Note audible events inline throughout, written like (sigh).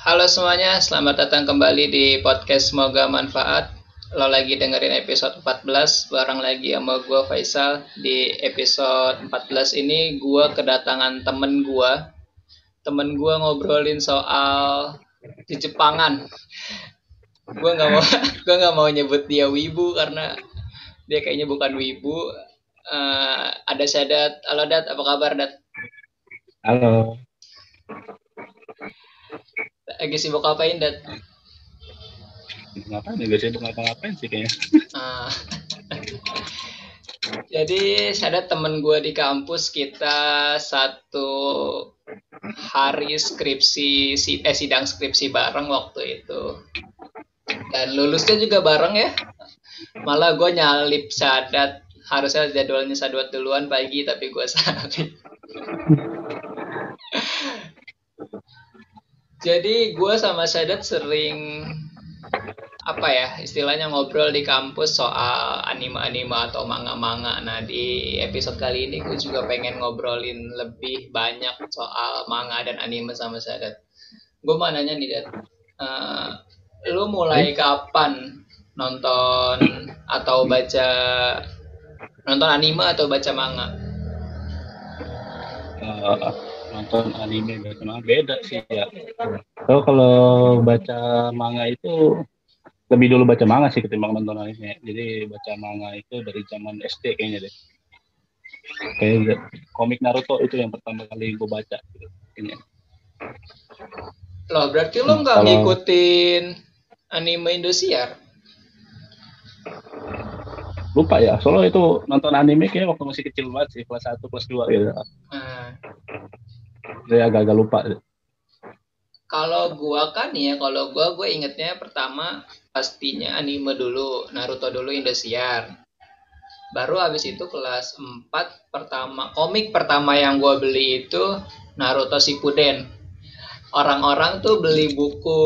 Halo semuanya, selamat datang kembali di podcast Semoga Manfaat. Lo lagi dengerin episode 14, bareng lagi sama gue Faisal. Di episode 14 ini gue kedatangan temen gue. Temen gue ngobrolin soal di Jepangan. Gue nggak mau, (laughs) gue nggak mau nyebut dia wibu karena dia kayaknya bukan wibu. Uh, ada Sadat, halo Dat, apa kabar Dat? Halo. Lagi sibuk ngapain, Dat? Ngapain ya? Sibuk ngapa-ngapain sih kayaknya. Ah. (laughs) Jadi ada temen gue di kampus kita satu hari skripsi eh sidang skripsi bareng waktu itu dan lulusnya juga bareng ya malah gue nyalip sadat harusnya jadwalnya sadat duluan pagi tapi gue salip (laughs) jadi gue sama Sadat sering apa ya istilahnya ngobrol di kampus soal anime-anime atau manga-manga. Nah di episode kali ini gue juga pengen ngobrolin lebih banyak soal manga dan anime sama Sadat. Gue mau nanya nih Dad, uh, lu mulai kapan nonton atau baca nonton anime atau baca manga? Uh, nonton anime baca manga beda sih ya. So kalau baca manga itu lebih dulu baca manga sih ketimbang nonton anime. Jadi baca manga itu dari zaman SD kayaknya deh. Kayak komik Naruto itu yang pertama kali gue baca gitu kayaknya. Loh berarti lo nggak kalau... ngikutin anime Indosiar lupa ya soalnya itu nonton anime kayak waktu masih kecil banget sih kelas 1 kelas 2 gitu. Hmm. Saya agak-agak lupa. Kalau gua kan ya kalau gua gue ingetnya pertama pastinya anime dulu Naruto dulu Indosiar. Baru habis itu kelas 4 pertama komik pertama yang gua beli itu Naruto Shippuden orang-orang tuh beli buku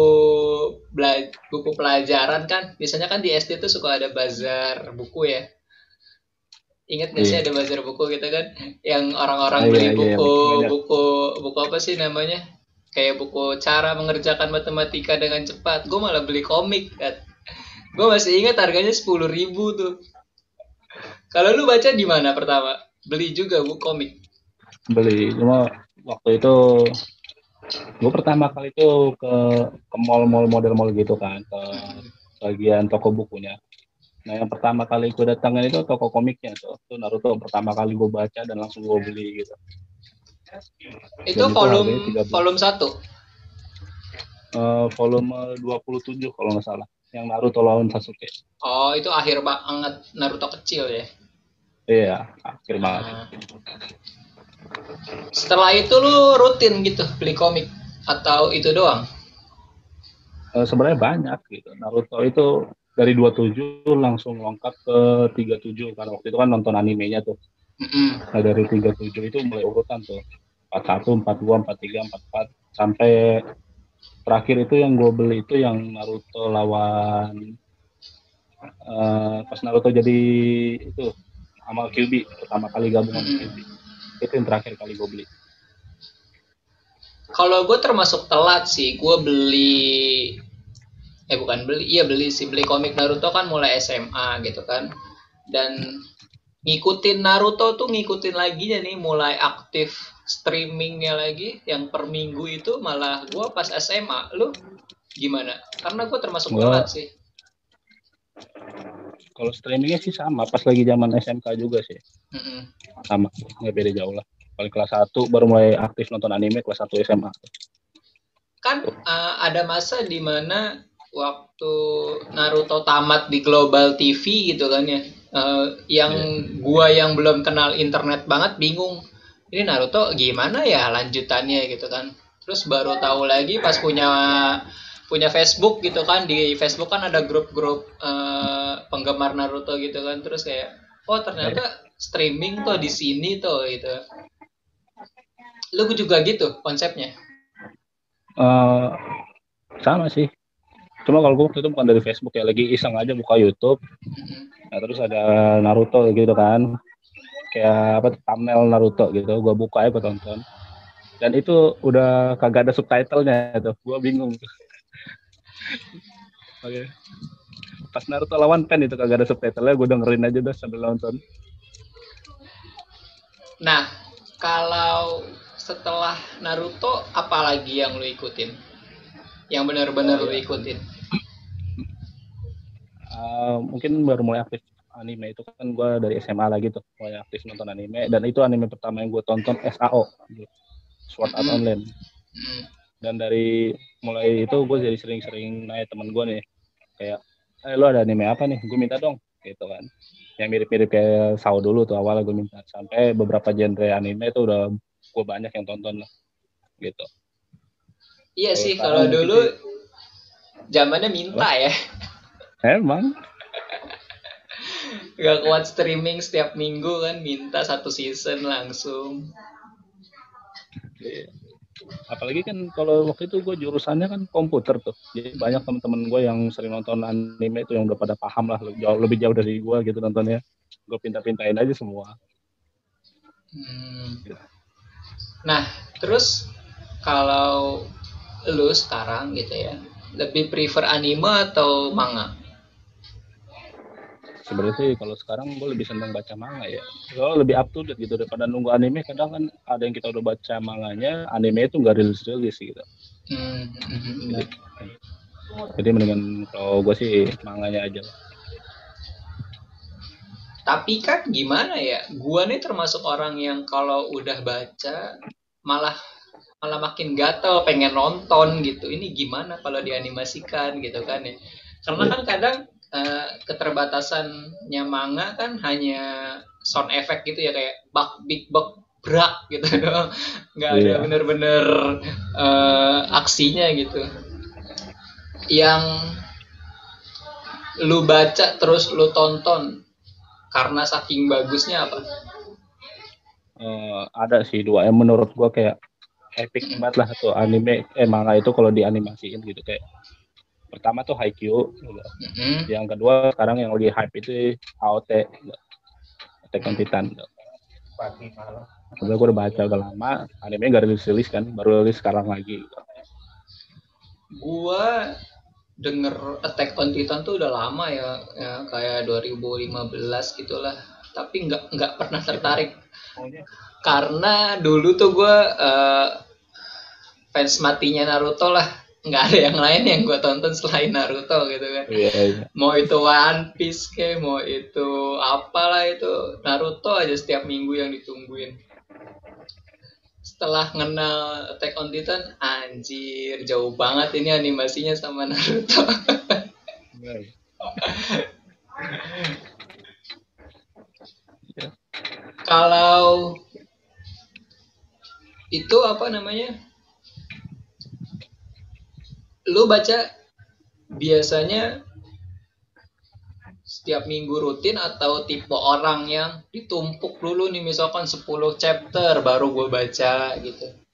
buku pelajaran kan. Biasanya kan di SD tuh suka ada bazar buku ya. Ingat gak sih iya. ada bazar buku gitu kan? Yang orang-orang oh, beli iya, iya, buku iya, buku buku apa sih namanya? Kayak buku cara mengerjakan matematika dengan cepat. Gue malah beli komik kan gue masih ingat harganya sepuluh ribu tuh. Kalau lu baca di mana pertama? Beli juga buku komik. Beli cuma waktu itu gue pertama kali itu ke ke mall-mall model-mall gitu kan ke bagian toko bukunya Nah yang pertama kali gue datangin itu toko komiknya tuh. Itu Naruto pertama kali gue baca dan langsung gue beli gitu. Itu dan volume itu volume satu. Uh, volume 27 kalau nggak salah. Yang Naruto lawan Sasuke. Oh itu akhir banget Naruto kecil ya? Iya akhir banget. Nah. Setelah itu lu rutin gitu beli komik atau itu doang? Uh, Sebenarnya banyak gitu. Naruto itu dari 27 langsung lengkap ke 37 karena waktu itu kan nonton animenya tuh. Nah dari 37 itu mulai urutan tuh 41, 42, 43, 44 sampai terakhir itu yang gue beli itu yang Naruto lawan uh, pas Naruto jadi itu sama Kyubi pertama kali gabung sama Kyubi itu yang terakhir kali gue beli. Kalau gue termasuk telat sih, gue beli eh bukan beli iya beli sih beli komik Naruto kan mulai SMA gitu kan. Dan ngikutin Naruto tuh ngikutin lagi ya nih mulai aktif streamingnya lagi yang per minggu itu malah gue pas SMA lu gimana? Karena gue termasuk telat sih kalau streamingnya sih sama pas lagi zaman SMK juga sih mm -hmm. sama nggak beda jauh lah paling kelas 1 baru mulai aktif nonton anime kelas 1 SMA kan uh, ada masa di mana waktu Naruto tamat di Global TV gitu kan ya. Uh, yang yeah. gua yang belum kenal internet banget bingung. Ini Naruto gimana ya lanjutannya gitu kan. Terus baru tahu lagi pas punya punya Facebook gitu kan. Di Facebook kan ada grup-grup uh, penggemar Naruto gitu kan. Terus kayak oh ternyata streaming tuh di sini tuh gitu. Lu juga gitu konsepnya? Uh, sama sih. Cuma kalau gue waktu itu bukan dari Facebook ya lagi iseng aja buka YouTube. Nah terus ada Naruto gitu kan. Kayak apa thumbnail Naruto gitu gue buka aja gue tonton. Dan itu udah kagak ada subtitlenya tuh. Gue bingung oke. Okay. pas Naruto lawan Pen itu kagak ada subtitlenya gue dengerin aja dah sambil nonton. Nah kalau setelah Naruto apalagi yang lu ikutin? Yang benar-benar oh, lu iya. ikutin? Uh, mungkin baru mulai aktif anime itu kan gue dari SMA lagi tuh mulai aktif nonton anime. Dan itu anime pertama yang gue tonton SAO Sword Art Online dan dari mulai itu gue jadi sering-sering nanya temen gue nih kayak eh lo ada anime apa nih? Gue minta dong gitu kan. Yang mirip-mirip kayak SAO dulu tuh awalnya gue minta. Sampai beberapa genre anime itu udah gue banyak yang tonton lah gitu. Iya sih kalau dulu zamannya minta apa? ya. Emang? (laughs) Gak kuat streaming setiap minggu kan minta satu season langsung. Apalagi kan kalau waktu itu gue jurusannya kan komputer tuh. Jadi banyak teman-teman gue yang sering nonton anime itu yang udah pada paham lah jauh, lebih jauh dari gue gitu nontonnya. Gue pinta-pintain aja semua. Hmm. Nah, terus kalau lu sekarang gitu ya, lebih prefer anime atau manga? Sebenarnya sih kalau sekarang gue lebih seneng baca manga ya. Gue lebih up to date gitu daripada nunggu anime kadang kan ada yang kita udah baca manganya anime itu nggak rilis rilis gitu. Hmm. jadi, jadi mendingan kalau gue sih manganya aja tapi kan gimana ya gue nih termasuk orang yang kalau udah baca malah malah makin gatel pengen nonton gitu. Ini gimana kalau dianimasikan gitu kan ya. Karena kan kadang uh, keterbatasannya manga kan hanya sound effect gitu ya kayak bak big bak brak gitu (laughs) doang. Nggak ada yeah. bener-bener uh, aksinya gitu. Yang lu baca terus lu tonton karena saking bagusnya apa? Uh, ada sih dua. Yang menurut gua kayak epic banget lah tuh anime eh manga itu kalau dianimasiin gitu. Kayak pertama tuh Haikyuu gitu. mm-hmm. yang kedua sekarang yang lagi hype itu AOT gitu. Attack on Titan gitu. pagi malam Sebenernya gue udah baca udah lama anime gak rilis rilis kan baru rilis sekarang lagi gitu. gua denger Attack on Titan tuh udah lama ya, ya kayak 2015 gitulah tapi nggak nggak pernah tertarik karena dulu tuh gue uh, fans matinya Naruto lah nggak ada yang lain yang gue tonton selain Naruto gitu kan. Iya, iya. mau itu One Piece ke mau itu apalah itu Naruto aja setiap minggu yang ditungguin. Setelah kenal Attack on Titan anjir jauh banget ini animasinya sama Naruto. Kalau itu apa namanya lu baca biasanya setiap minggu rutin atau tipe orang yang ditumpuk dulu nih misalkan 10 chapter baru gue baca gitu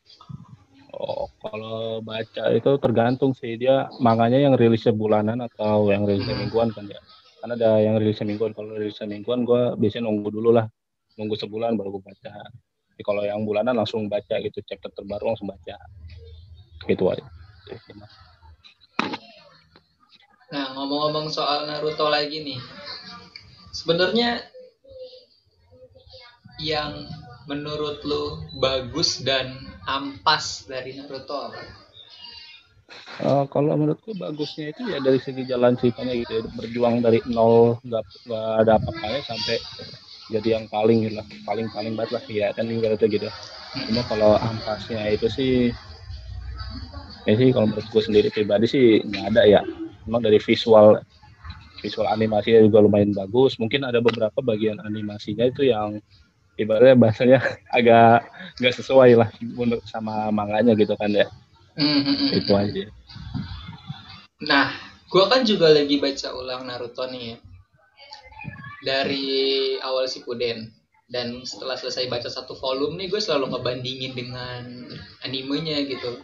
Oh, kalau baca itu tergantung sih dia manganya yang rilisnya bulanan atau yang rilisnya hmm. mingguan kan ya. Karena ada yang rilisnya mingguan. Kalau rilisnya mingguan gue biasanya nunggu dulu lah, nunggu sebulan baru gue baca. Jadi kalau yang bulanan langsung baca gitu chapter terbaru langsung baca. Gitu aja. Nah, ngomong-ngomong soal Naruto lagi nih. Sebenarnya yang menurut lu bagus dan ampas dari Naruto apa? Uh, kalau menurutku bagusnya itu ya dari segi jalan ceritanya gitu ya. berjuang dari nol nggak ada apa-apanya sampai jadi yang paling lah paling paling banget lah ya kan ibaratnya gitu cuma kalau ampasnya itu sih ya sih kalau menurutku sendiri pribadi sih nggak ada ya memang dari visual visual animasinya juga lumayan bagus. Mungkin ada beberapa bagian animasinya itu yang ibaratnya bahasanya (laughs) agak nggak sesuai lah menurut sama manganya gitu kan ya. Mm-hmm. itu aja. Nah gue kan juga lagi baca ulang Naruto nih ya. Dari awal Shippuden dan setelah selesai baca satu volume nih gue selalu ngebandingin dengan animenya gitu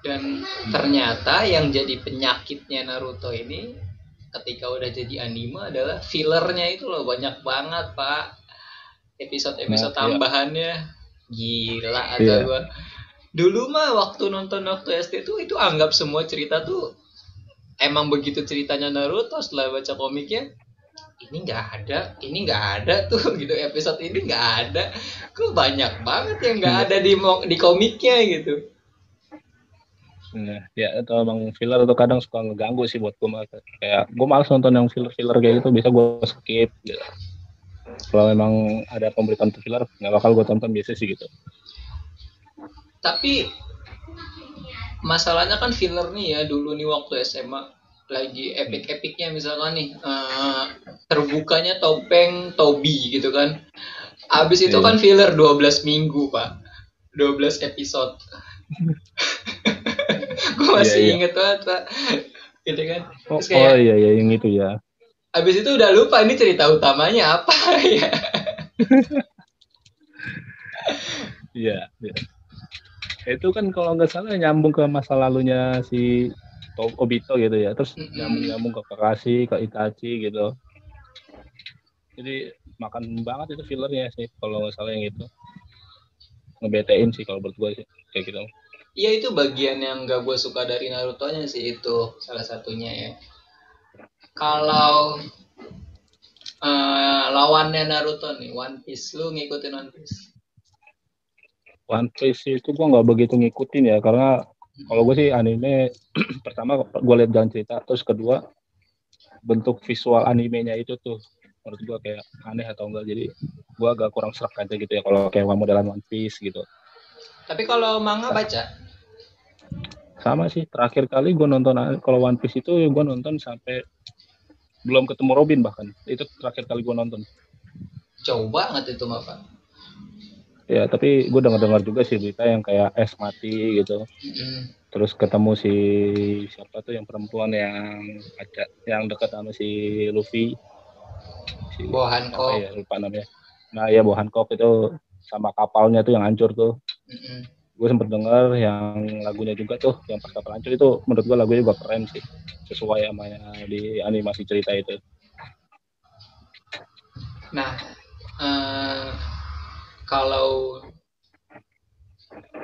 dan ternyata yang jadi penyakitnya Naruto ini ketika udah jadi anime adalah fillernya itu loh banyak banget pak episode-episode nah, iya. tambahannya iya. gila ada yeah. gua dulu mah waktu nonton waktu SD tuh itu anggap semua cerita tuh emang begitu ceritanya Naruto setelah baca komiknya ini nggak ada ini nggak ada tuh (laughs) gitu episode ini nggak ada kok banyak banget yang nggak ada di di komiknya gitu Nah, ya itu emang filler tuh kadang suka ngeganggu sih buat gue kayak gue malas nonton yang filler-filler kayak gitu bisa gue skip gitu. Kalau memang ada pemberitaan filler nggak bakal gue tonton biasa sih gitu. Tapi masalahnya kan filler nih ya dulu nih waktu SMA lagi epic-epicnya misalkan nih uh, terbukanya topeng Tobi gitu kan. Abis itu yeah. kan filler 12 minggu pak. 12 episode (laughs) (laughs) masih yeah, yeah. inget banget pak. (laughs) Gitu kan. Oh, kayak, oh iya iya yang itu ya. Abis itu udah lupa ini cerita utamanya apa (laughs) ya. Iya yeah, itu kan kalau nggak salah nyambung ke masa lalunya si Obito gitu ya. Terus nyambung nyambung ke Kakashi ke Itachi gitu. Jadi makan banget itu fillernya sih kalau nggak salah yang itu. Ngebetein sih kalau berdua sih kayak gitu iya itu bagian yang gak gue suka dari Naruto nya sih itu salah satunya ya. Kalau uh, lawannya Naruto nih One Piece lu ngikutin One Piece? One Piece itu gue nggak begitu ngikutin ya karena kalau gue sih anime (clears throat) pertama gue lihat jalan cerita terus kedua bentuk visual animenya itu tuh menurut gue kayak aneh atau enggak. Jadi gue agak kurang serak aja gitu ya kalau kayak modelan One Piece gitu tapi kalau manga baca? Sama sih. Terakhir kali gue nonton kalau One Piece itu gue nonton sampai belum ketemu Robin bahkan. Itu terakhir kali gue nonton. Jauh banget itu mah pak. Ya tapi gue dengar dengar juga sih berita yang kayak es mati gitu. Mm terus ketemu si siapa tuh yang perempuan yang ada yang dekat sama si Luffy. Si Bohan Kok ya lupa namanya. Nah ya Bohan Kok itu sama kapalnya tuh yang hancur tuh mm-hmm. gue sempet dengar yang lagunya juga tuh yang pas kapal hancur itu menurut gue lagunya juga keren sih sesuai sama yang di animasi cerita itu nah uh kalau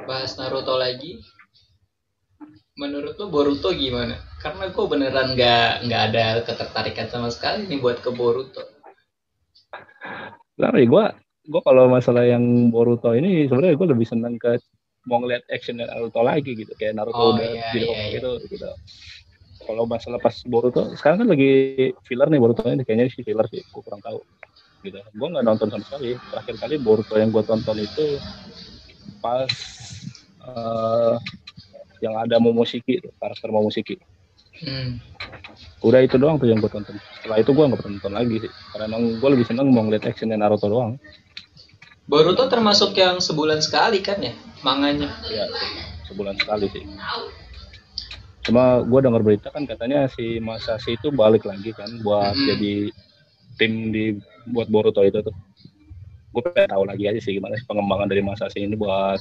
bahas Naruto lagi menurut lo Boruto gimana? Karena gue beneran nggak nggak ada ketertarikan sama sekali nih buat ke Boruto. Ya gue gue kalau masalah yang Boruto ini sebenarnya gue lebih senang ke mau ngeliat action Naruto lagi gitu kayak Naruto oh, udah iya, iya, iya. gitu gitu. Kalau masalah pas Boruto sekarang kan lagi filler nih Boruto ini kayaknya sih filler sih, gue kurang tahu gitu gue nggak nonton sama sekali terakhir kali Boruto yang gue tonton itu pas uh, yang ada Momoshiki karakter Momoshiki hmm. udah itu doang tuh yang gue tonton. Setelah itu gue nggak pernah nonton lagi sih. Karena emang gue lebih seneng mau ngeliat action Naruto doang. Boruto termasuk yang sebulan sekali kan ya manganya? Ya sebulan sekali sih. Cuma gue dengar berita kan katanya si Masashi itu balik lagi kan buat hmm. jadi tim di buat Boruto itu tuh. Gue pengen tahu lagi aja sih gimana pengembangan dari masa sih ini buat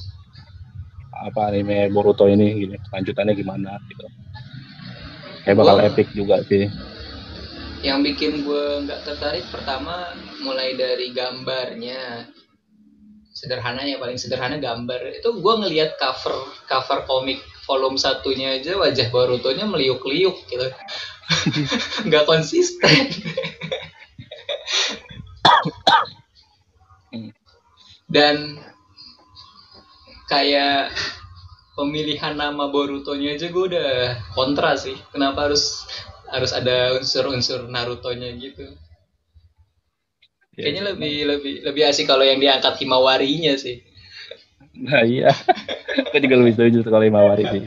apa anime Boruto ini gini lanjutannya gimana gitu kayak bakal gua, epic juga sih. Yang bikin gue nggak tertarik pertama mulai dari gambarnya. Sederhana ya paling sederhana gambar. Itu gue ngelihat cover cover komik volume satunya aja wajah Boruto nya meliuk-liuk gitu. (laughs) Nggak konsisten. Dan kayak pemilihan nama Boruto-nya aja gue udah kontra sih. Kenapa harus harus ada unsur-unsur Naruto-nya gitu? Ya, kayaknya ya, lebih lebih lebih asik kalau yang diangkat Himawari-nya sih. Nah iya. (laughs) Aku juga lebih setuju kalau Himawari sih.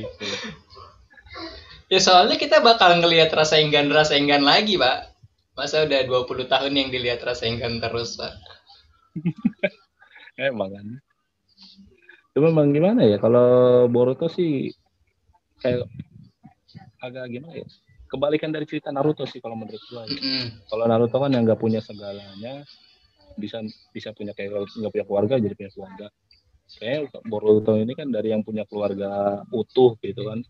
Ya soalnya kita bakal ngelihat rasa enggan rasa enggan lagi pak. Masa udah 20 tahun yang dilihat Rasengan terus, Pak? (laughs) Emang kan. Cuma memang gimana ya, kalau Boruto sih kayak agak gimana ya, kebalikan dari cerita Naruto sih kalau menurut gua. Mm -hmm. Kalau Naruto kan yang nggak punya segalanya, bisa bisa punya kayak nggak punya keluarga jadi punya keluarga. Kayak Boruto ini kan dari yang punya keluarga utuh gitu kan.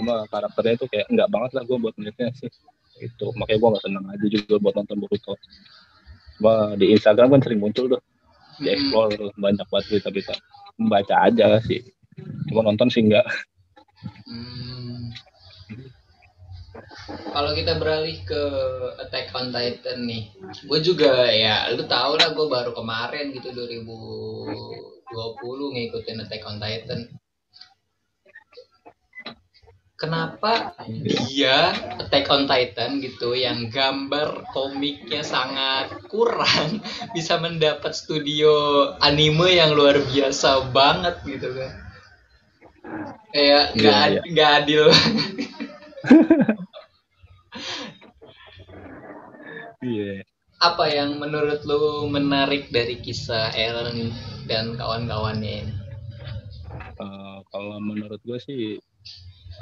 Cuma karakternya itu kayak nggak banget lah gue buat melihatnya sih itu makanya gue gak seneng aja juga buat nonton Boruto cuma di Instagram kan sering muncul tuh di explore banyak banget berita-berita membaca aja sih. Cuma nonton sih enggak. Hmm. kalau kita beralih ke Attack on Titan nih gue juga ya lu tau lah gue baru kemarin gitu 2020 ngikutin Attack on Titan kenapa dia Attack on Titan gitu yang gambar komiknya sangat kurang (laughs) bisa mendapat studio anime yang luar biasa banget gitu kan kayak iya, nggak yeah, yeah. adil (laughs) Iya. yeah. apa yang menurut lu menarik dari kisah Ellen dan kawan-kawannya ini uh, kalau menurut gue sih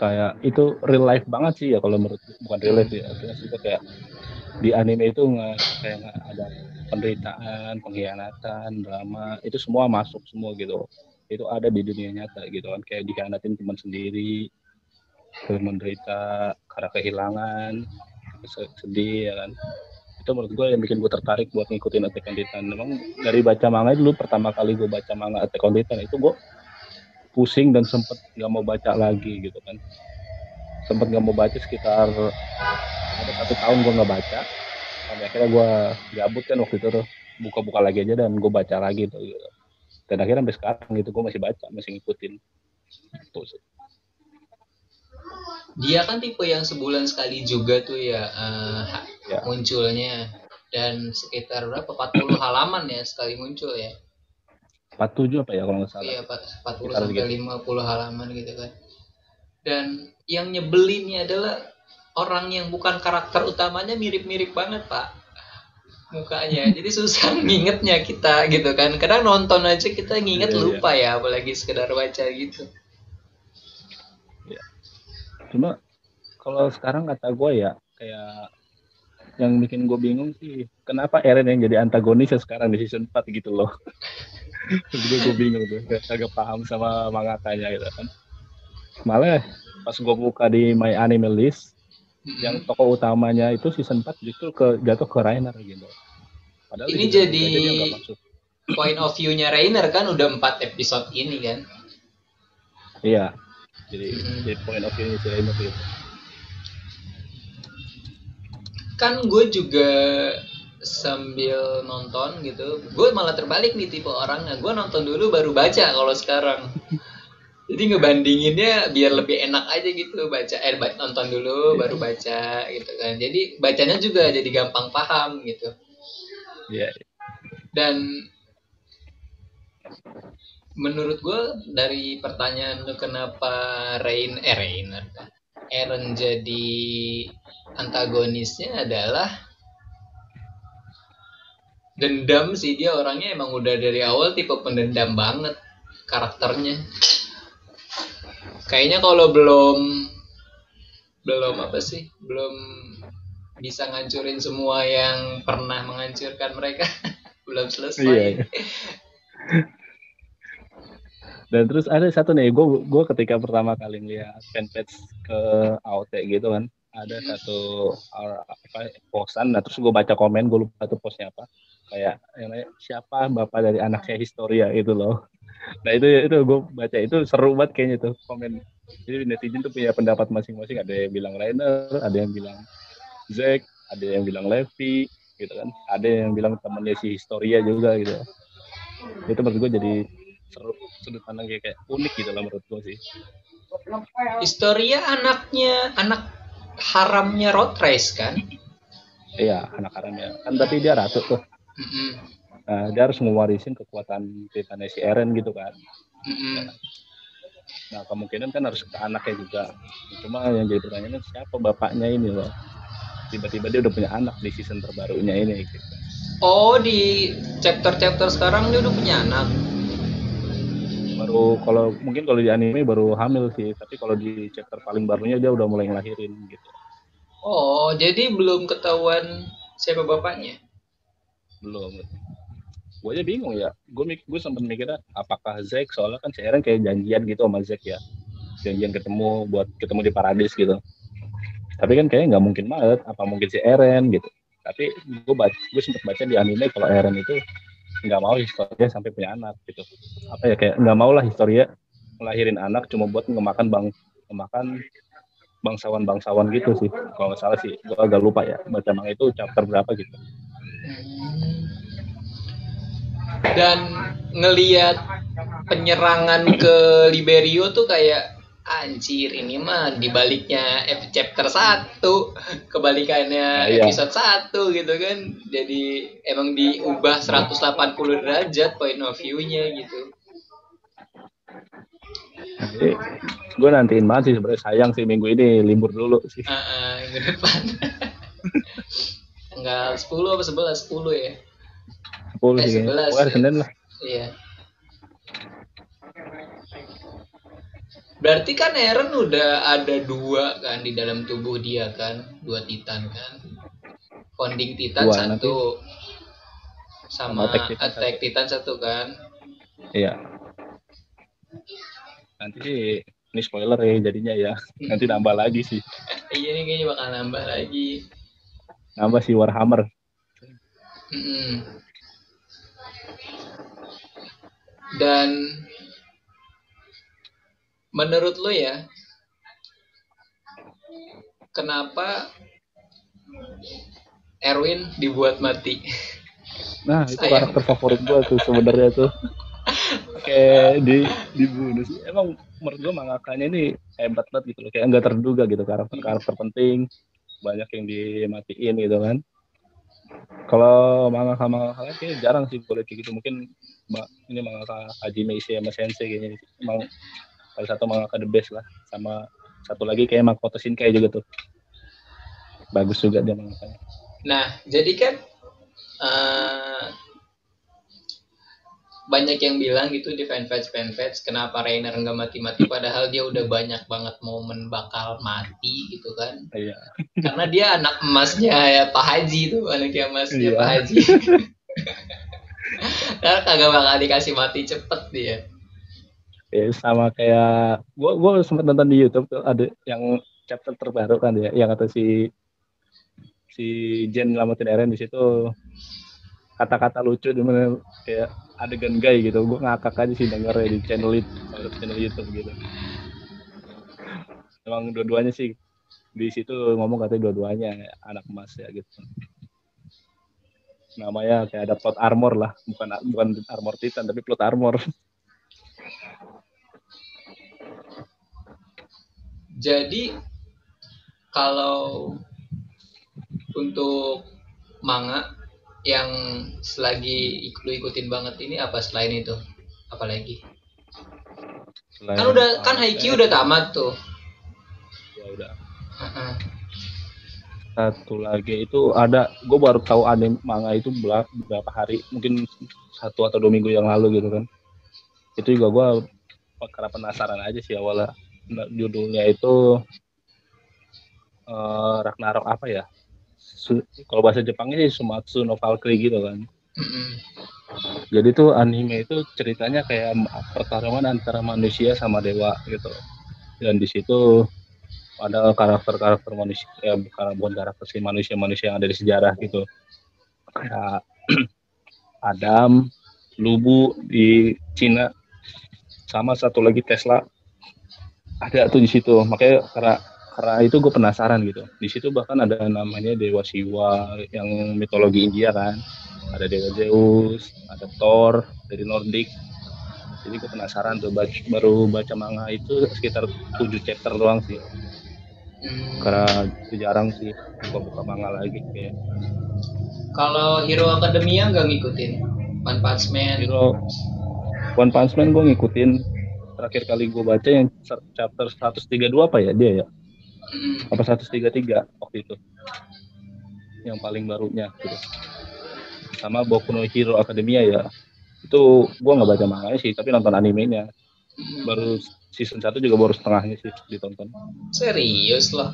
kayak itu real life banget sih ya kalau menurut bukan real life ya artinya sih kayak di anime itu nggak kayak nggak ada penderitaan pengkhianatan drama itu semua masuk semua gitu. Itu ada di dunia nyata gitu kan. Kayak dikhianatin teman sendiri menderita karena kehilangan sedih ya kan. Itu menurut gue yang bikin gue tertarik buat ngikutin Attack on Titan. Memang dari baca manga dulu pertama kali gue baca manga Attack on Titan itu gue pusing dan sempet nggak mau baca lagi gitu kan. Sempet nggak mau baca sekitar ada satu tahun gue nggak baca. Sampai akhirnya gue gabut kan waktu itu tuh. Buka-buka lagi aja dan gue baca lagi tuh gitu. dan akhirnya sampai sekarang gitu gue masih baca masih ngikutin. Tuh sih. Dia kan tipe yang sebulan sekali juga tuh ya, uh, ya. munculnya. Dan sekitar berapa? 40 halaman ya sekali muncul ya 47 apa ya kalau nggak salah. Iya, 40 sampai gitu. 50 halaman gitu kan. Dan yang nyebelinnya adalah orang yang bukan karakter utamanya mirip-mirip banget, Pak. Mukanya. (laughs) Jadi susah ngingetnya kita gitu kan. Kadang nonton aja kita nginget iya, iya. lupa iya. ya, apalagi sekedar baca gitu. Iya. Cuma kalau sekarang kata gue ya kayak yang bikin gue bingung sih kenapa Eren yang jadi antagonis sekarang di season 4 gitu loh (laughs) gue gue bingung tuh agak paham sama mangakanya gitu kan. Malah pas gue buka di my anime list hmm. yang tokoh utamanya itu season 4 justru ke jatuh ke Rainer gitu. Padahal ini jadi point of view-nya Rainer kan udah empat episode ini kan? Iya. Jadi, hmm. jadi point of view-nya si Rainer gitu. Kan gue juga sambil nonton gitu. Gue malah terbalik nih tipe orangnya. Gue nonton dulu baru baca kalau sekarang. Jadi ngebandinginnya biar lebih enak aja gitu. Baca eh nonton dulu baru baca gitu kan. Jadi bacanya juga jadi gampang paham gitu. Yeah. dan menurut gue dari pertanyaan lu kenapa Rain eh Rainer Eren jadi antagonisnya adalah dendam sih dia orangnya emang udah dari awal tipe pendendam banget karakternya kayaknya kalau belum belum apa sih belum bisa ngancurin semua yang pernah menghancurkan mereka (laughs) belum selesai iya, iya. dan terus ada satu nih gue gue ketika pertama kali ngeliat fanpage ke AOT gitu kan ada satu apa posan nah terus gue baca komen gue lupa tuh postnya apa. Kayak yang siapa bapak dari anak saya Historia? Itu loh. Nah itu itu gue baca itu seru banget kayaknya tuh komen. Jadi netizen tuh punya pendapat masing-masing. Ada yang bilang Rainer ada yang bilang Zack ada yang bilang Levi gitu kan. Ada yang bilang temannya si Historia juga gitu. Itu menurut gue jadi seru sudut pandang kayak, kayak unik gitu lah menurut gue sih. Historia anaknya anak haramnya road race kan iya anak haramnya kan tapi dia ratu tuh Mm-hmm. Nah, dia harus mewarisin kekuatan Titannya si Eren gitu kan. Mm-hmm. Nah, kemungkinan kan harus ke anaknya juga. Cuma yang jadi pertanyaan siapa bapaknya ini loh. Tiba-tiba dia udah punya anak di season terbarunya ini gitu. Oh, di chapter-chapter sekarang dia udah punya anak. Baru kalau mungkin kalau di anime baru hamil sih, tapi kalau di chapter paling barunya dia udah mulai ngelahirin gitu. Oh, jadi belum ketahuan siapa bapaknya? belum. Gue aja bingung ya. Gue gue sempat mikirnya apakah Zack? Soalnya kan Eren kayak janjian gitu sama Zack ya. Janjian ketemu buat ketemu di Paradis gitu. Tapi kan kayaknya nggak mungkin banget. Apa mungkin si Eren gitu. Tapi gue baca gue sempat baca di anime kalau Eren itu nggak mau historia sampai punya anak gitu. Apa ya kayak nggak mau lah historia ngelahirin anak cuma buat ngemakan bang ngemakan bangsawan-bangsawan gitu sih. Kalau nggak salah sih gue agak lupa ya baca manga itu chapter berapa gitu. Dan ngelihat penyerangan ke Liberio tuh kayak anjir ini mah dibaliknya chapter 1 kebalikannya nah, iya. episode 1 gitu kan. Jadi emang diubah 180 derajat point of view-nya gitu. Jadi gue nantiin banget sih sebenarnya. Sayang sih minggu ini libur dulu sih. Uh, uh, minggu depan. (laughs) Tanggal 10 apa 11 10 ya? 10 eh, sih 11 ya. Senin lah. Iya Berarti kan Eren udah ada dua kan di dalam tubuh dia kan, dua Titan kan. Founding Titan dua, satu, nanti. sama Attack Titan, Attack satu. Titan satu kan. Iya. Nanti ini spoiler ya jadinya ya. (laughs) Nanti nambah lagi sih. iya nih kayaknya bakal nambah lagi. Nambah si Warhammer. -hmm. Dan menurut lo ya kenapa Erwin dibuat mati? Nah itu Sayang. karakter favorit gue tuh sebenarnya tuh. Kayak di dibunuh. Sih emang menurut gue mangakanya ini hebat banget gitu loh. Kayak nggak terduga gitu karakter karakter penting. Banyak yang dimatiin gitu kan. Kalau mangaka mangaka kayak jarang sih boleh kayak gitu. Mungkin ini mangaka Hajime Ishiyama Sensei kayaknya. Emang salah satu mangaka the best lah. Sama satu lagi kayak Makoto Shinkai juga tuh. Bagus juga dia mangakanya nah jadi kan uh, banyak yang bilang gitu di fanpage fanpage kenapa Rainer nggak mati-mati padahal dia udah banyak banget momen bakal mati gitu kan. Iya. karena dia anak emasnya ya Pak Haji tuh anaknya emasnya iya. Pak Haji. (laughs) Karena kagak bakal dikasih mati cepet dia ya, sama kayak gua gua sempat nonton di YouTube tuh ada yang chapter terbaru kan ya yang kata si si Jen ngelametin Eren di situ kata-kata lucu di mana kayak adegan gay gitu gua ngakak aja sih denger ya di channel itu channel YouTube gitu. Emang dua-duanya sih di situ ngomong katanya dua-duanya anak emas ya gitu. Namanya kayak ada plot armor lah bukan bukan armor titan tapi plot armor Jadi kalau untuk manga yang selagi lu ikutin banget ini apa selain itu? Apalagi? Selain kan udah kan Haikyuu udah tamat tuh. Ya udah. Satu lagi itu ada, gue baru tahu anime manga itu berapa hari, mungkin satu atau dua minggu yang lalu gitu kan. Itu juga gue karena penasaran aja sih awalnya judulnya itu uh, Ragnarok apa ya? Su kalau bahasa Jepangnya sih Sumatsu no Valkyrie gitu kan. Mm-hmm. Jadi tuh anime itu ceritanya kayak pertarungan antara manusia sama dewa gitu. Dan di situ ada karakter-karakter manusia, ya bukan bukan karakter sih manusia-manusia yang ada di sejarah gitu. Kayak (clears throat) Adam, Lubu di Cina, sama satu lagi Tesla ada tuh di situ. Makanya karena karena itu gue penasaran gitu. Di situ bahkan ada namanya dewa Siwa yang mitologi India kan. Ada dewa Zeus ada Thor dari Nordik jadi gue penasaran tuh baru baca manga itu sekitar 7 chapter doang sih. Hmm. karena itu jarang sih buka-buka manga lagi kayak. Kalau Hero Academia nggak ngikutin? One Punch Man? Hero One Punch Man gue ngikutin terakhir kali gue baca yang chapter 132 apa ya dia ya? Hmm. apa 133 waktu itu? Yang paling barunya gitu. Sama Boku no Hero Academia ya. Itu gue nggak baca manganya sih tapi nonton animenya. Hmm. baru season 1 juga baru setengahnya sih ditonton. Serius loh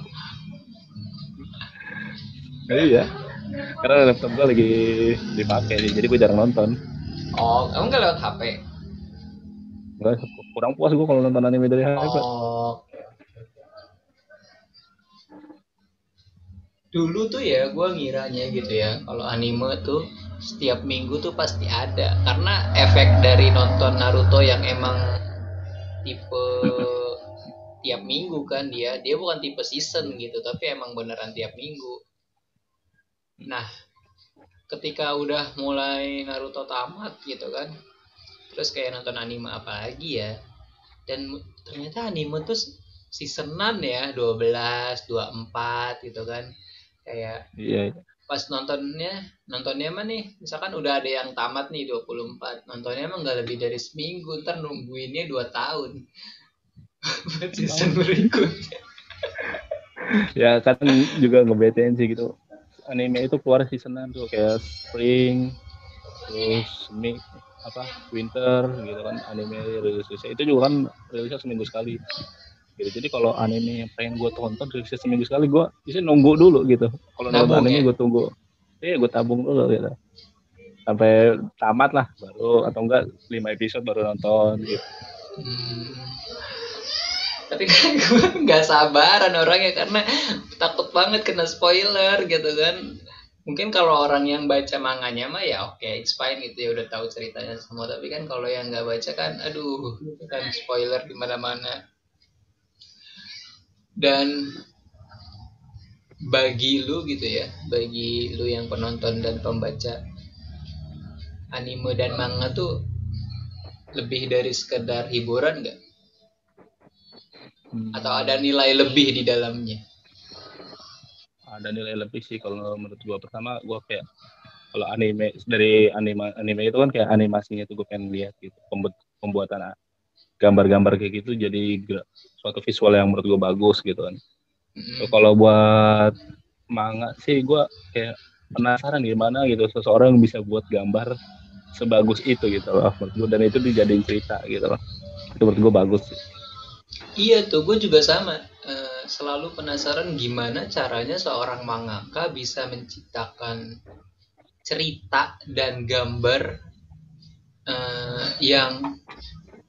iya. Karena laptop gue lagi dipakai jadi gue jarang nonton. Oh emang gak lewat HP Enggak, kurang puas gue kalau nonton anime dari HP. Oh. Dulu tuh ya gue ngiranya gitu ya, kalau anime tuh setiap minggu tuh pasti ada karena efek dari nonton Naruto yang emang tipe tiap minggu kan dia dia bukan tipe season gitu tapi emang beneran tiap minggu nah ketika udah mulai Naruto tamat gitu kan terus kayak nonton anime apa lagi ya dan ternyata anime tuh seasonan ya 12 24 gitu kan. Kayak iya, iya. pas nontonnya nontonnya mah nih misalkan udah ada yang tamat nih 24 nontonnya emang nggak lebih dari seminggu ntar nungguinnya dua tahun. (laughs) Buat season berikutnya. (laughs) Ya kan juga ngebetain sih gitu. Anime itu keluar seasonan tuh kayak spring terus mix apa winter gitu kan anime rilis itu juga kan rilisnya seminggu sekali. Gitu. Jadi kalau anime yang pengen gue tonton rilisnya seminggu sekali gue bisa nunggu dulu gitu. Kalau nonton anime ya? gue tunggu. Iya gue tabung dulu gitu. Sampai tamat lah baru atau enggak lima episode baru nonton gitu. Hmm. tapi kan gue (laughs) nggak sabaran orangnya karena takut banget kena spoiler gitu kan mungkin kalau orang yang baca manganya mah ya oke okay, it's fine gitu ya udah tahu ceritanya semua. Tapi kan kalau yang nggak baca kan aduh kan spoiler di mana-mana. Dan bagi lu gitu ya bagi lu yang penonton dan pembaca anime dan manga tuh lebih dari sekedar hiburan nggak? Hmm. atau ada nilai lebih di dalamnya ada nilai lebih sih kalau menurut gua. Pertama gua kayak kalau anime dari anime anime itu kan kayak animasinya tuh gue pengen lihat gitu. Pembuatan gambar-gambar kayak gitu jadi suatu visual yang menurut gue bagus gitu kan. Mm-hmm. kalau buat manga sih gue kayak penasaran gimana gitu seseorang bisa buat gambar sebagus itu gitu loh menurut gue dan itu dijadiin cerita gitu loh. Itu menurut gue bagus sih. iya tuh gue juga sama selalu penasaran gimana caranya seorang mangaka bisa menciptakan cerita dan gambar uh, yang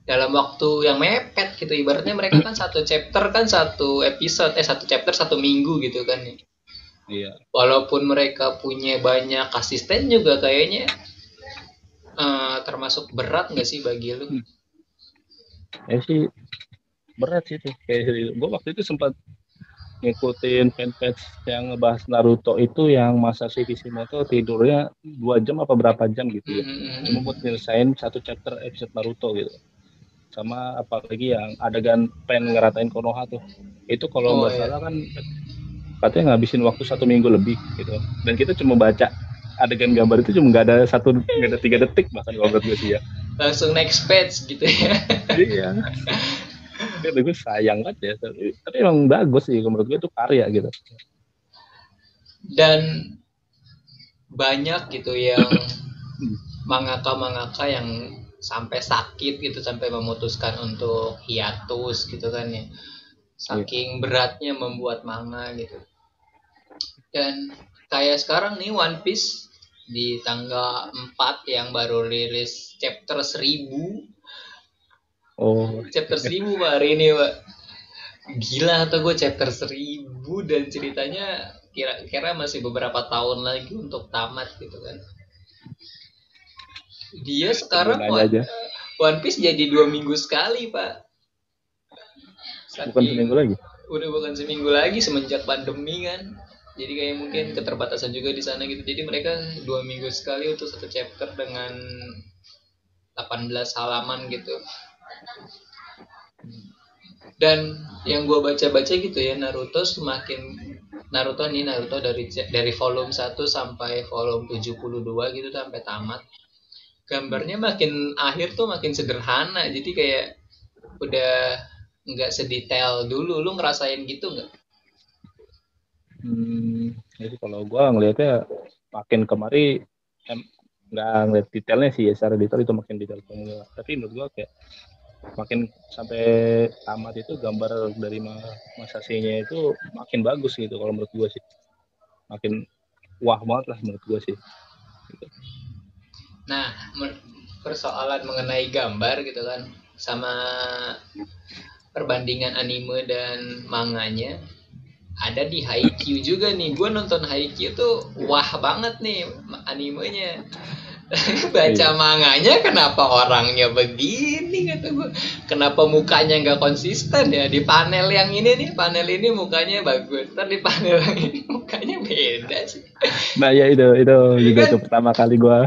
dalam waktu yang mepet gitu. Ibaratnya mereka kan satu chapter kan satu episode eh satu chapter satu minggu gitu kan ya iya. Walaupun mereka punya banyak asisten juga kayaknya uh, termasuk berat nggak sih bagi lu? Ya sih berat sih tuh kayak gue waktu itu sempat ngikutin fanpage yang ngebahas Naruto itu yang masa si Kishimoto tidurnya dua jam apa berapa jam gitu ya. Mm-hmm. cuma buat nyelesain satu chapter episode Naruto gitu. Sama apalagi yang adegan pengen ngeratain Konoha tuh. Itu kalau nggak oh, iya. salah kan katanya ngabisin waktu satu minggu lebih gitu. Dan kita cuma baca adegan gambar itu cuma nggak ada satu nggak ada tiga detik bahkan kalau menurut gue sih ya. Langsung next page gitu ya. Iya (laughs) itu gue sayang banget ya. Tapi, tapi emang bagus sih menurut gue itu karya gitu. Dan banyak gitu yang mangaka-mangaka yang sampai sakit gitu sampai memutuskan untuk hiatus gitu kan ya. Saking beratnya membuat manga gitu. Dan kayak sekarang nih One Piece di tanggal 4 yang baru rilis chapter 1000 Oh. Chapter seribu pak hari ini pak. Gila atau gue chapter seribu dan ceritanya kira-kira masih beberapa tahun lagi untuk tamat gitu kan. Dia sekarang One, aja. One Piece jadi dua minggu sekali pak. Saking, bukan seminggu lagi. Udah bukan seminggu lagi semenjak pandemi kan. Jadi kayak mungkin keterbatasan juga di sana gitu. Jadi mereka dua minggu sekali untuk satu chapter dengan 18 halaman gitu dan yang gue baca-baca gitu ya Naruto semakin Naruto nih Naruto dari dari volume 1 sampai volume 72 gitu sampai tamat. Gambarnya makin akhir tuh makin sederhana jadi kayak udah nggak sedetail dulu. Lu ngerasain gitu nggak? Hmm, jadi kalau gue ngelihatnya makin kemari nggak ngeliat detailnya sih ya secara detail itu makin detail tapi menurut gue kayak makin sampai tamat itu gambar dari masa nya itu makin bagus gitu kalau menurut gue sih. Makin wah banget lah menurut gue sih. Gitu. nah persoalan mengenai gambar gitu kan sama perbandingan anime dan manganya ada di Haikyuu juga nih. Gue nonton Haikyuu tuh wah banget nih animenya (laughs) baca iya. manganya kenapa orangnya begini kata gue kenapa mukanya nggak konsisten ya? Di panel yang ini nih panel ini mukanya bagus. Tapi di panel yang ini mukanya beda sih. Nah ya itu itu iya juga kan? tuh pertama kali gue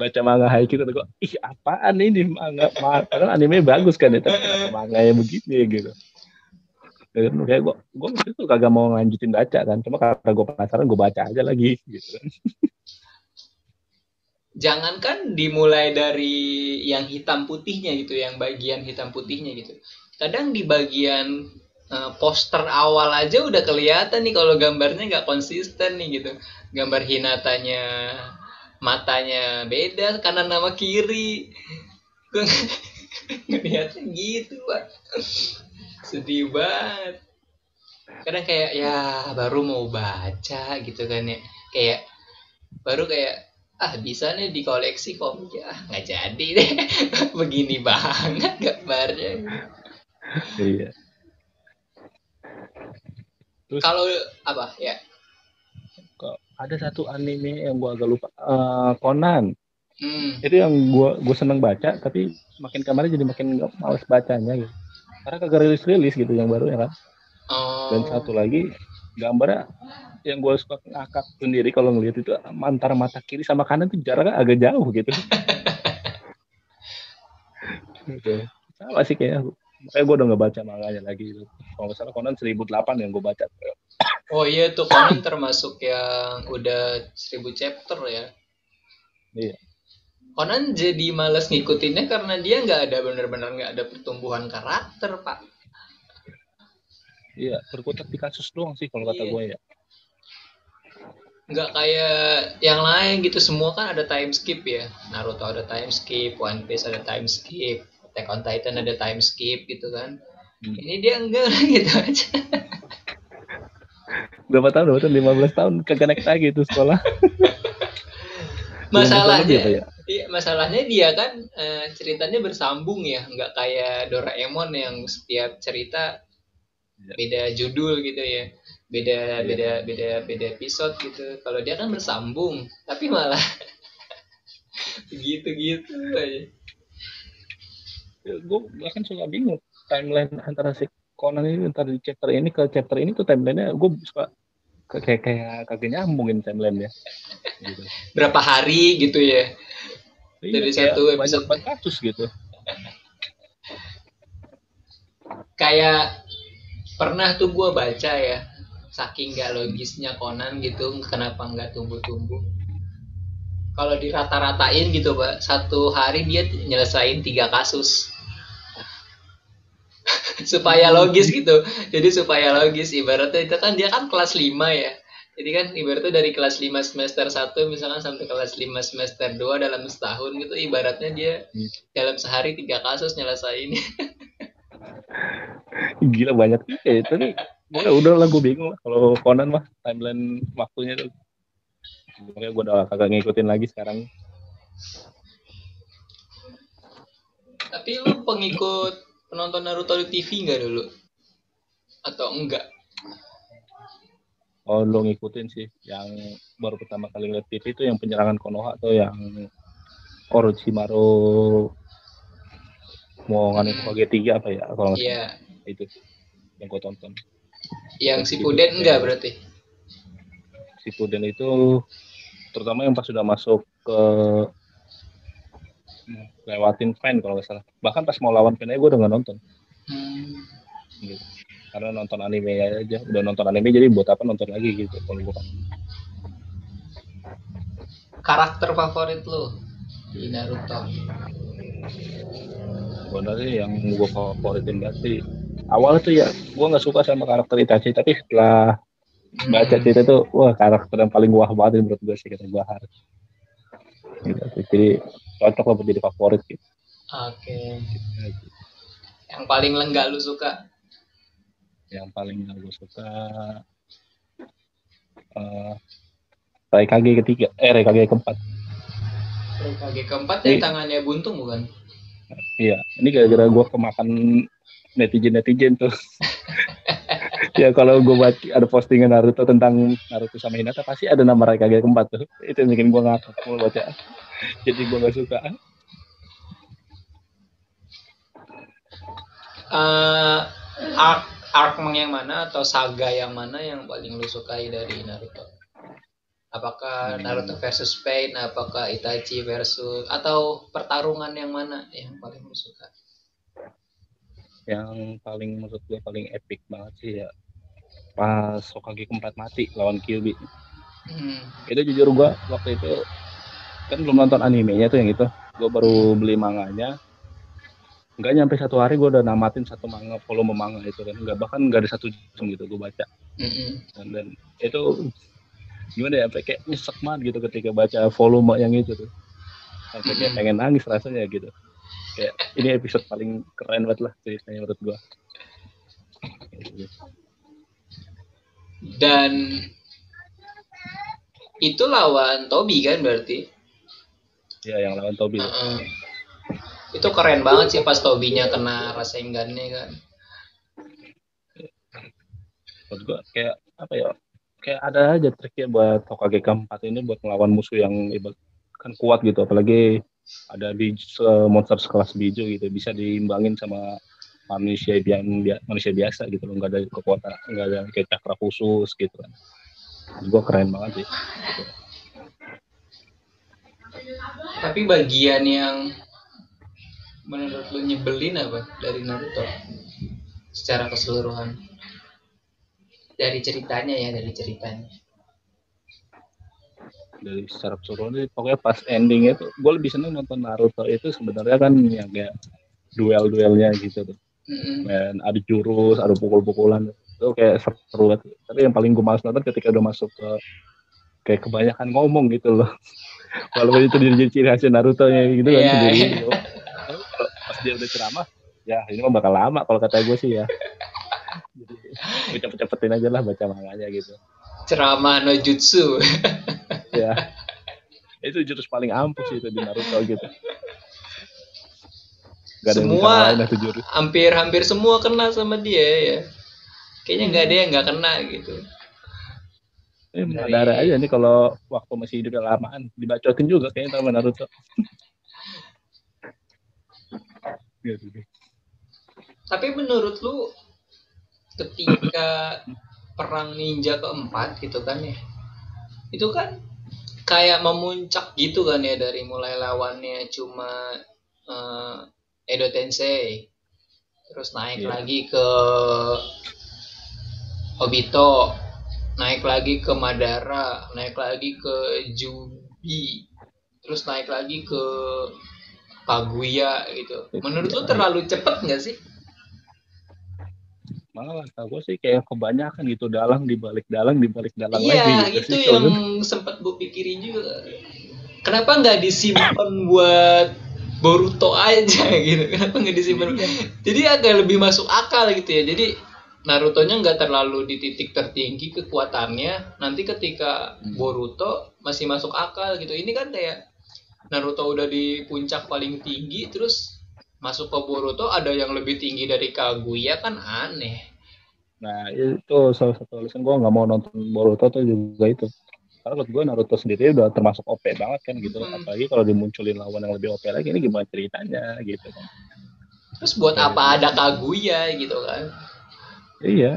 baca manga Haikyuu kata gue ih apaan ini manga? Padahal anime bagus kan itu ya, manga yang begini gitu. Kayak gue gue itu kagak mau lanjutin baca kan cuma karena gue penasaran gue baca aja lagi gitu kan (laughs) jangankan dimulai dari yang hitam putihnya gitu, yang bagian hitam putihnya gitu. Kadang di bagian uh, poster awal aja udah kelihatan nih kalau gambarnya nggak konsisten nih gitu. Gambar Hinatanya matanya beda kanan nama kiri. Gue (laughs) gitu, Pak. Sedih banget. Kadang kayak ya baru mau baca gitu kan ya. Kayak baru kayak ah bisa nih di koleksi komik ya nggak jadi deh. (laughs) Begini banget gambarnya. Iya. Terus, kalau apa? Ya. Kok ada satu anime yang gua agak lupa. Uh, Conan. Hmm. itu yang gua gua seneng baca tapi makin kemarin jadi makin males bacanya gitu. Karena kagak rilis rilis gitu yang baru ya kan. Oh. dan satu lagi gambarnya yang gue suka ngakak sendiri kalau ngeliat itu antara mata kiri sama kanan tuh jaraknya agak jauh gitu. gitu. Sama sih kayak makanya gue udah nggak baca manganya lagi. Kalau misalnya Conan 1008 yang gue baca. Oh iya tuh Conan termasuk yang udah 1000 chapter ya. Iya. Conan jadi males ngikutinnya karena dia nggak ada bener-bener nggak ada pertumbuhan karakter pak. Iya, berkutat di kasus doang sih kalau kata iya. gue ya nggak kayak yang lain gitu semua kan ada time skip ya. Naruto ada time skip One Piece ada time skip Attack on Titan ada time skip gitu kan. Hmm. ini dia enggak (laughs) gitu aja. Berapa tahun? Berapa tahun? 15 tahun kagak naik lagi itu sekolah. (laughs) Masalahnya ya? iya, masalahnya dia kan e, ceritanya bersambung ya. Nggak kayak Doraemon yang setiap cerita ya. beda judul gitu ya beda yeah. beda beda beda episode gitu. Kalau dia kan bersambung tapi malah (laughs) gitu gitu aja. Ya, gue bahkan suka bingung timeline antara si Conan ini antara di chapter ini ke chapter ini tuh timelinenya gue suka kayak kayak kagak nyambungin timelinenya. Gitu. berapa hari gitu ya? Iya, dari satu episode. banyak kasus gitu. Kayak pernah tuh gue baca ya saking gak logisnya Conan gitu kenapa nggak tumbuh-tumbuh? Kalau dirata-ratain gitu pak satu hari dia nyelesain tiga kasus. (laughs) Supaya logis gitu. Jadi supaya logis ibaratnya itu kan dia kan kelas 5 ya. Jadi kan ibaratnya dari kelas 5 semester 1 misalkan sampai kelas 5 semester 2 dalam setahun gitu ibaratnya dia hmm. dalam sehari tiga kasus nyelesain. (laughs) Gila banyak ya itu nih Udah, udah lah gue bingung lah kalau Conan mah timeline waktunya tuh. Makanya gue udah kagak ngikutin lagi sekarang. Tapi lu pengikut penonton Naruto di TV nggak dulu? Atau enggak? Oh, lu ngikutin sih. Yang baru pertama kali ngeliat TV itu yang penyerangan Konoha atau yang Orochimaru mau nganin hmm. tiga apa ya kalau nggak yeah. itu yang gue tonton yang si Puden enggak berarti? Si Puden itu terutama yang pas sudah masuk ke lewatin fan kalau nggak salah. Bahkan pas mau lawan fan aja gue udah nggak nonton. Hmm. Gitu. Karena nonton anime aja, udah nonton anime jadi buat apa nonton lagi gitu kalau gue. Karakter favorit lo di Naruto? Sebenarnya yang gue favoritin banget sih awal tuh ya gue nggak suka sama karakter Itachi tapi setelah baca cerita tuh wah karakter yang paling wah banget menurut gue sih kata gue harus gitu, jadi cocok lah buat jadi favorit gitu. Oke. Okay. Gitu. yang paling lenggak lu suka? Yang paling gue suka uh, Raikage ketiga eh Raikage keempat. Raikage keempat yang tangannya buntung bukan? Iya ini gara-gara gue kemakan netizen netizen tuh. (laughs) Ya kalau gue baca ada postingan Naruto tentang Naruto sama Hinata pasti ada nama Raikage keempat tuh. Itu yang bikin gue ngakak mau baca. (laughs) Jadi gue gak suka. Uh, arc arc yang mana atau saga yang mana yang paling lu sukai dari Naruto? Apakah hmm. Naruto versus Pain? Apakah Itachi versus atau pertarungan yang mana yang paling lu suka yang paling menurut gue paling epic banget sih ya. Pas Hokage keempat mati lawan Kyuubi. Hmm. itu jujur gua waktu itu kan belum nonton animenya tuh yang itu. Gua baru beli manganya. Nggak nyampe satu hari gue udah namatin satu manga volume manga itu. Kan nggak bahkan nggak ada satu jam gitu gue baca. Mm-hmm. dan, dan itu gimana ya kayak nyesek banget gitu ketika baca volume yang itu tuh. Sampai kayak pengen nangis rasanya gitu kayak ini episode paling keren banget lah ceritanya menurut gue dan itu lawan Tobi kan berarti? Ya, yang lawan Tobi. Uh -uh. Itu keren banget sih pas Tobinya kena Rasengan-nya kan. Menurut gua kayak apa ya? Kayak ada aja triknya buat Hokage keempat ini buat melawan musuh yang kan kuat gitu, apalagi ada di monster sekelas Bijo gitu, bisa diimbangin sama manusia yang manusia biasa gitu loh nggak ada kekuatan nggak ada kayak cakra khusus gitu kan. Gue keren banget sih. Tapi bagian yang menurut lu nyebelin apa dari Naruto? Secara keseluruhan. Dari ceritanya ya dari ceritanya dari secara keseluruhan pokoknya pas ending itu gue lebih seneng nonton Naruto itu sebenarnya kan yang kayak duel-duelnya gitu tuh. Dan ada jurus ada pukul-pukulan itu kayak seru banget. Tapi yang paling gue males nonton ketika udah masuk ke kayak kebanyakan ngomong gitu loh. (laughs) Walaupun itu jadi ciri khas Naruto nya gitu kan yeah, sendiri. Yeah. pas dia udah ceramah ya ini mah bakal lama kalau kata gue sih ya. Jadi cepet-cepetin aja lah baca manganya gitu. Ceramah no jutsu (laughs) ya. (laughs) Itu jurus paling ampuh sih itu di Naruto gitu. Gak semua hampir-hampir semua kena sama dia ya. Kayaknya nggak ada yang nggak kena gitu. Eh, Dari... aja nih kalau waktu masih hidup lamaan. Dibacotin juga kayaknya sama Naruto. (laughs) Tapi menurut lu ketika perang ninja keempat gitu kan ya itu kan kayak memuncak gitu kan ya dari mulai lawannya cuma uh, Edo Tensei terus naik yeah. lagi ke Obito naik lagi ke Madara naik lagi ke Jubi terus naik lagi ke Kaguya gitu. Menurut lu terlalu cepet nggak sih malah gue sih kayak kebanyakan gitu dalang dibalik dalang dibalik dalang iya, lagi gitu itu sih, yang sempat gue pikirin juga. Kenapa nggak disimpan buat Boruto aja (laughs) gitu? Kenapa nggak disimpan? Iya. jadi agak lebih masuk akal gitu ya. Jadi Naruto-nya nggak terlalu di titik tertinggi kekuatannya. Nanti ketika hmm. Boruto masih masuk akal gitu. Ini kan kayak Naruto udah di puncak paling tinggi terus masuk ke Boruto ada yang lebih tinggi dari Kaguya kan aneh. Nah itu salah satu alasan gue nggak mau nonton Boruto tuh juga itu. Karena menurut gue Naruto sendiri udah termasuk OP banget kan gitu. Hmm. apalagi kalau dimunculin lawan yang lebih OP lagi ini gimana ceritanya gitu kan. Terus buat Kayak apa ada Kaguya gitu kan? Iya.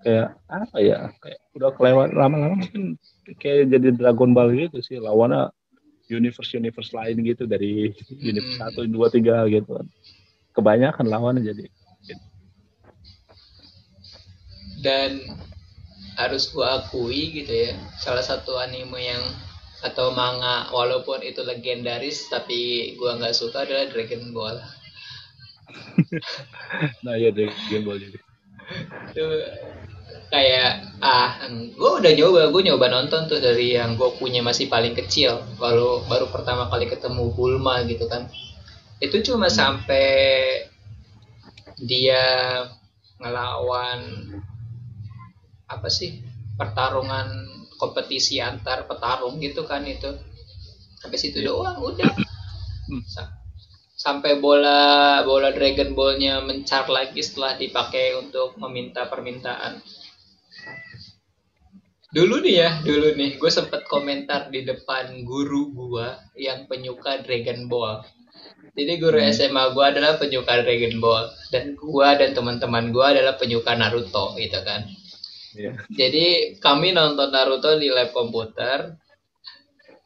Kayak apa ya? Kayak udah kelewat lama-lama mungkin kayak jadi Dragon Ball gitu sih lawannya universe universe lain gitu dari hmm. universe satu dua tiga gitu. Kan kebanyakan lawannya jadi. Dan harus gua akui gitu ya salah satu anime yang atau manga walaupun itu legendaris tapi gua nggak suka adalah Dragon Ball. (laughs) Nah ya Dragon Ball jadi. Itu kayak ah gue udah nyoba gue nyoba nonton tuh dari yang gue punya masih paling kecil baru baru pertama kali ketemu Bulma gitu kan itu cuma hmm. sampai dia ngelawan apa sih pertarungan kompetisi antar petarung gitu kan itu sampai situ doang udah hmm. sampai bola bola Dragon Ball-nya mencar lagi setelah dipakai untuk meminta permintaan. Dulu nih ya, dulu nih, gue sempet komentar di depan guru gue yang penyuka Dragon Ball. Jadi guru hmm. SMA gue adalah penyuka Dragon Ball dan gue dan teman-teman gue adalah penyuka Naruto gitu kan. Yeah. Jadi kami nonton Naruto di lab komputer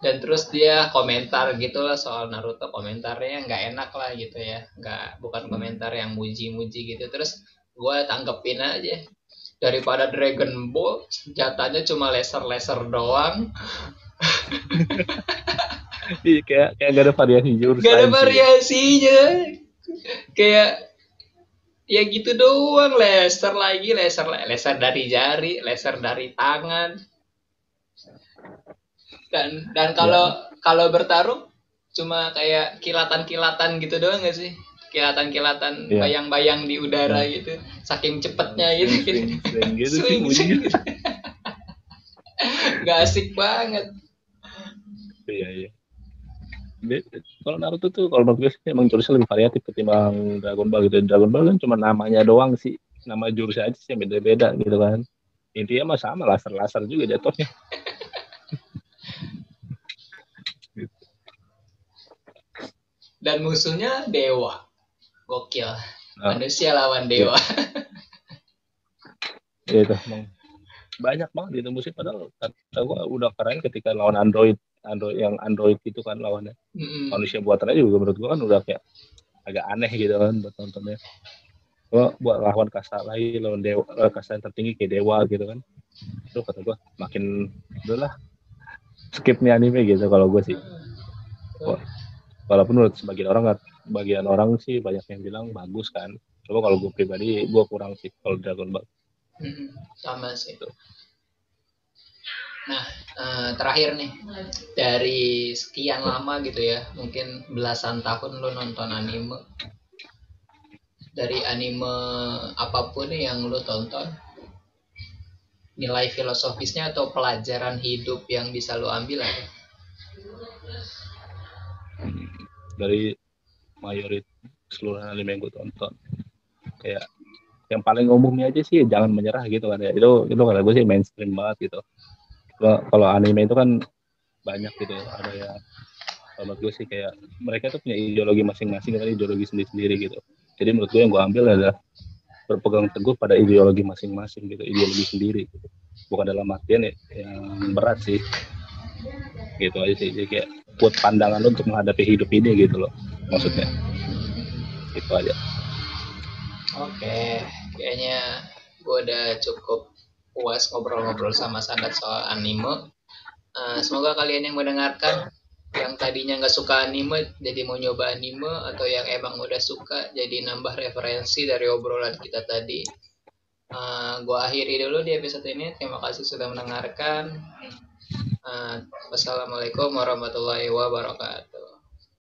dan terus dia komentar gitulah soal Naruto komentarnya nggak enak lah gitu ya nggak bukan komentar yang muji-muji gitu terus gue tanggepin aja daripada Dragon Ball jatahnya cuma laser-laser doang. Iya kayak kayak gak ada variasi jurus gak ada variasinya. Kayak ya gitu doang laser lagi laser laser dari jari laser dari tangan. Dan dan kalau ya. kalau bertarung cuma kayak kilatan-kilatan gitu doang gak sih kilatan-kilatan ya. bayang-bayang di udara ya. gitu saking cepetnya gitu. swing, swing, gitu swing, swing, gitu. (laughs) gak asik banget. Iya iya. Kalau Naruto tuh kalau menurut gue sih emang jurusnya lebih variatif ketimbang Dragon Ball gitu. Dragon Ball kan cuma namanya doang sih. Nama jurusnya aja sih beda-beda gitu kan. Intinya mah sama laser-laser juga jatuhnya. Dan musuhnya dewa gokil. Oh. manusia lawan dewa. (laughs) Ya itu. Banyak banget itu musuh padahal kata gue udah keren ketika lawan android android yang android itu kan lawannya. Mm-hmm. manusia buatannya juga menurut gue kan udah kayak agak aneh gitu kan buat nontonnya. Gua buat lawan kasar lagi lawan dewa eh, kasar yang tertinggi kayak dewa gitu kan. Itu kata gue makin udahlah skip nih anime gitu kalau gue sih. Walaupun menurut sebagian orang bagian orang sih banyak yang bilang bagus kan. Coba kalau gue pribadi gue kurang sih kalau Dragon Ball. Hmm, sama sih. Itu nah uh, terakhir nih. Dari sekian lama gitu ya mungkin belasan tahun lo nonton anime. Dari anime apa pun nih yang lo tonton nilai filosofisnya atau pelajaran hidup yang bisa lo ambil ada? Dari mayoritas seluruh anime yang gue tonton. Kayak yang paling umumnya aja sih jangan menyerah gitu kan ya. Itu itu kalau gue sih mainstream banget gitu. Kalau anime itu kan banyak gitu. Ada ya menurut gue sih kayak mereka tuh punya ideologi masing-masing kan ideologi sendiri-sendiri gitu. Jadi menurut gue yang gue ambil adalah berpegang teguh pada ideologi masing-masing gitu ideologi sendiri gitu. bukan dalam artian ya, yang berat sih. Gitu aja sih. Jadi kayak buat pandangan lo untuk menghadapi hidup ini gitu loh maksudnya. Itu aja. Oke kayaknya gue udah cukup puas ngobrol-ngobrol sama Sandat soal anime. Uh, semoga kalian yang mendengarkan yang tadinya nggak suka anime jadi mau nyoba anime atau yang emang udah suka jadi nambah referensi dari obrolan kita tadi. Uh, eh, gue akhiri dulu di episode ini. Terima kasih sudah mendengarkan. Uh, wassalamualaikum warahmatullahi wabarakatuh.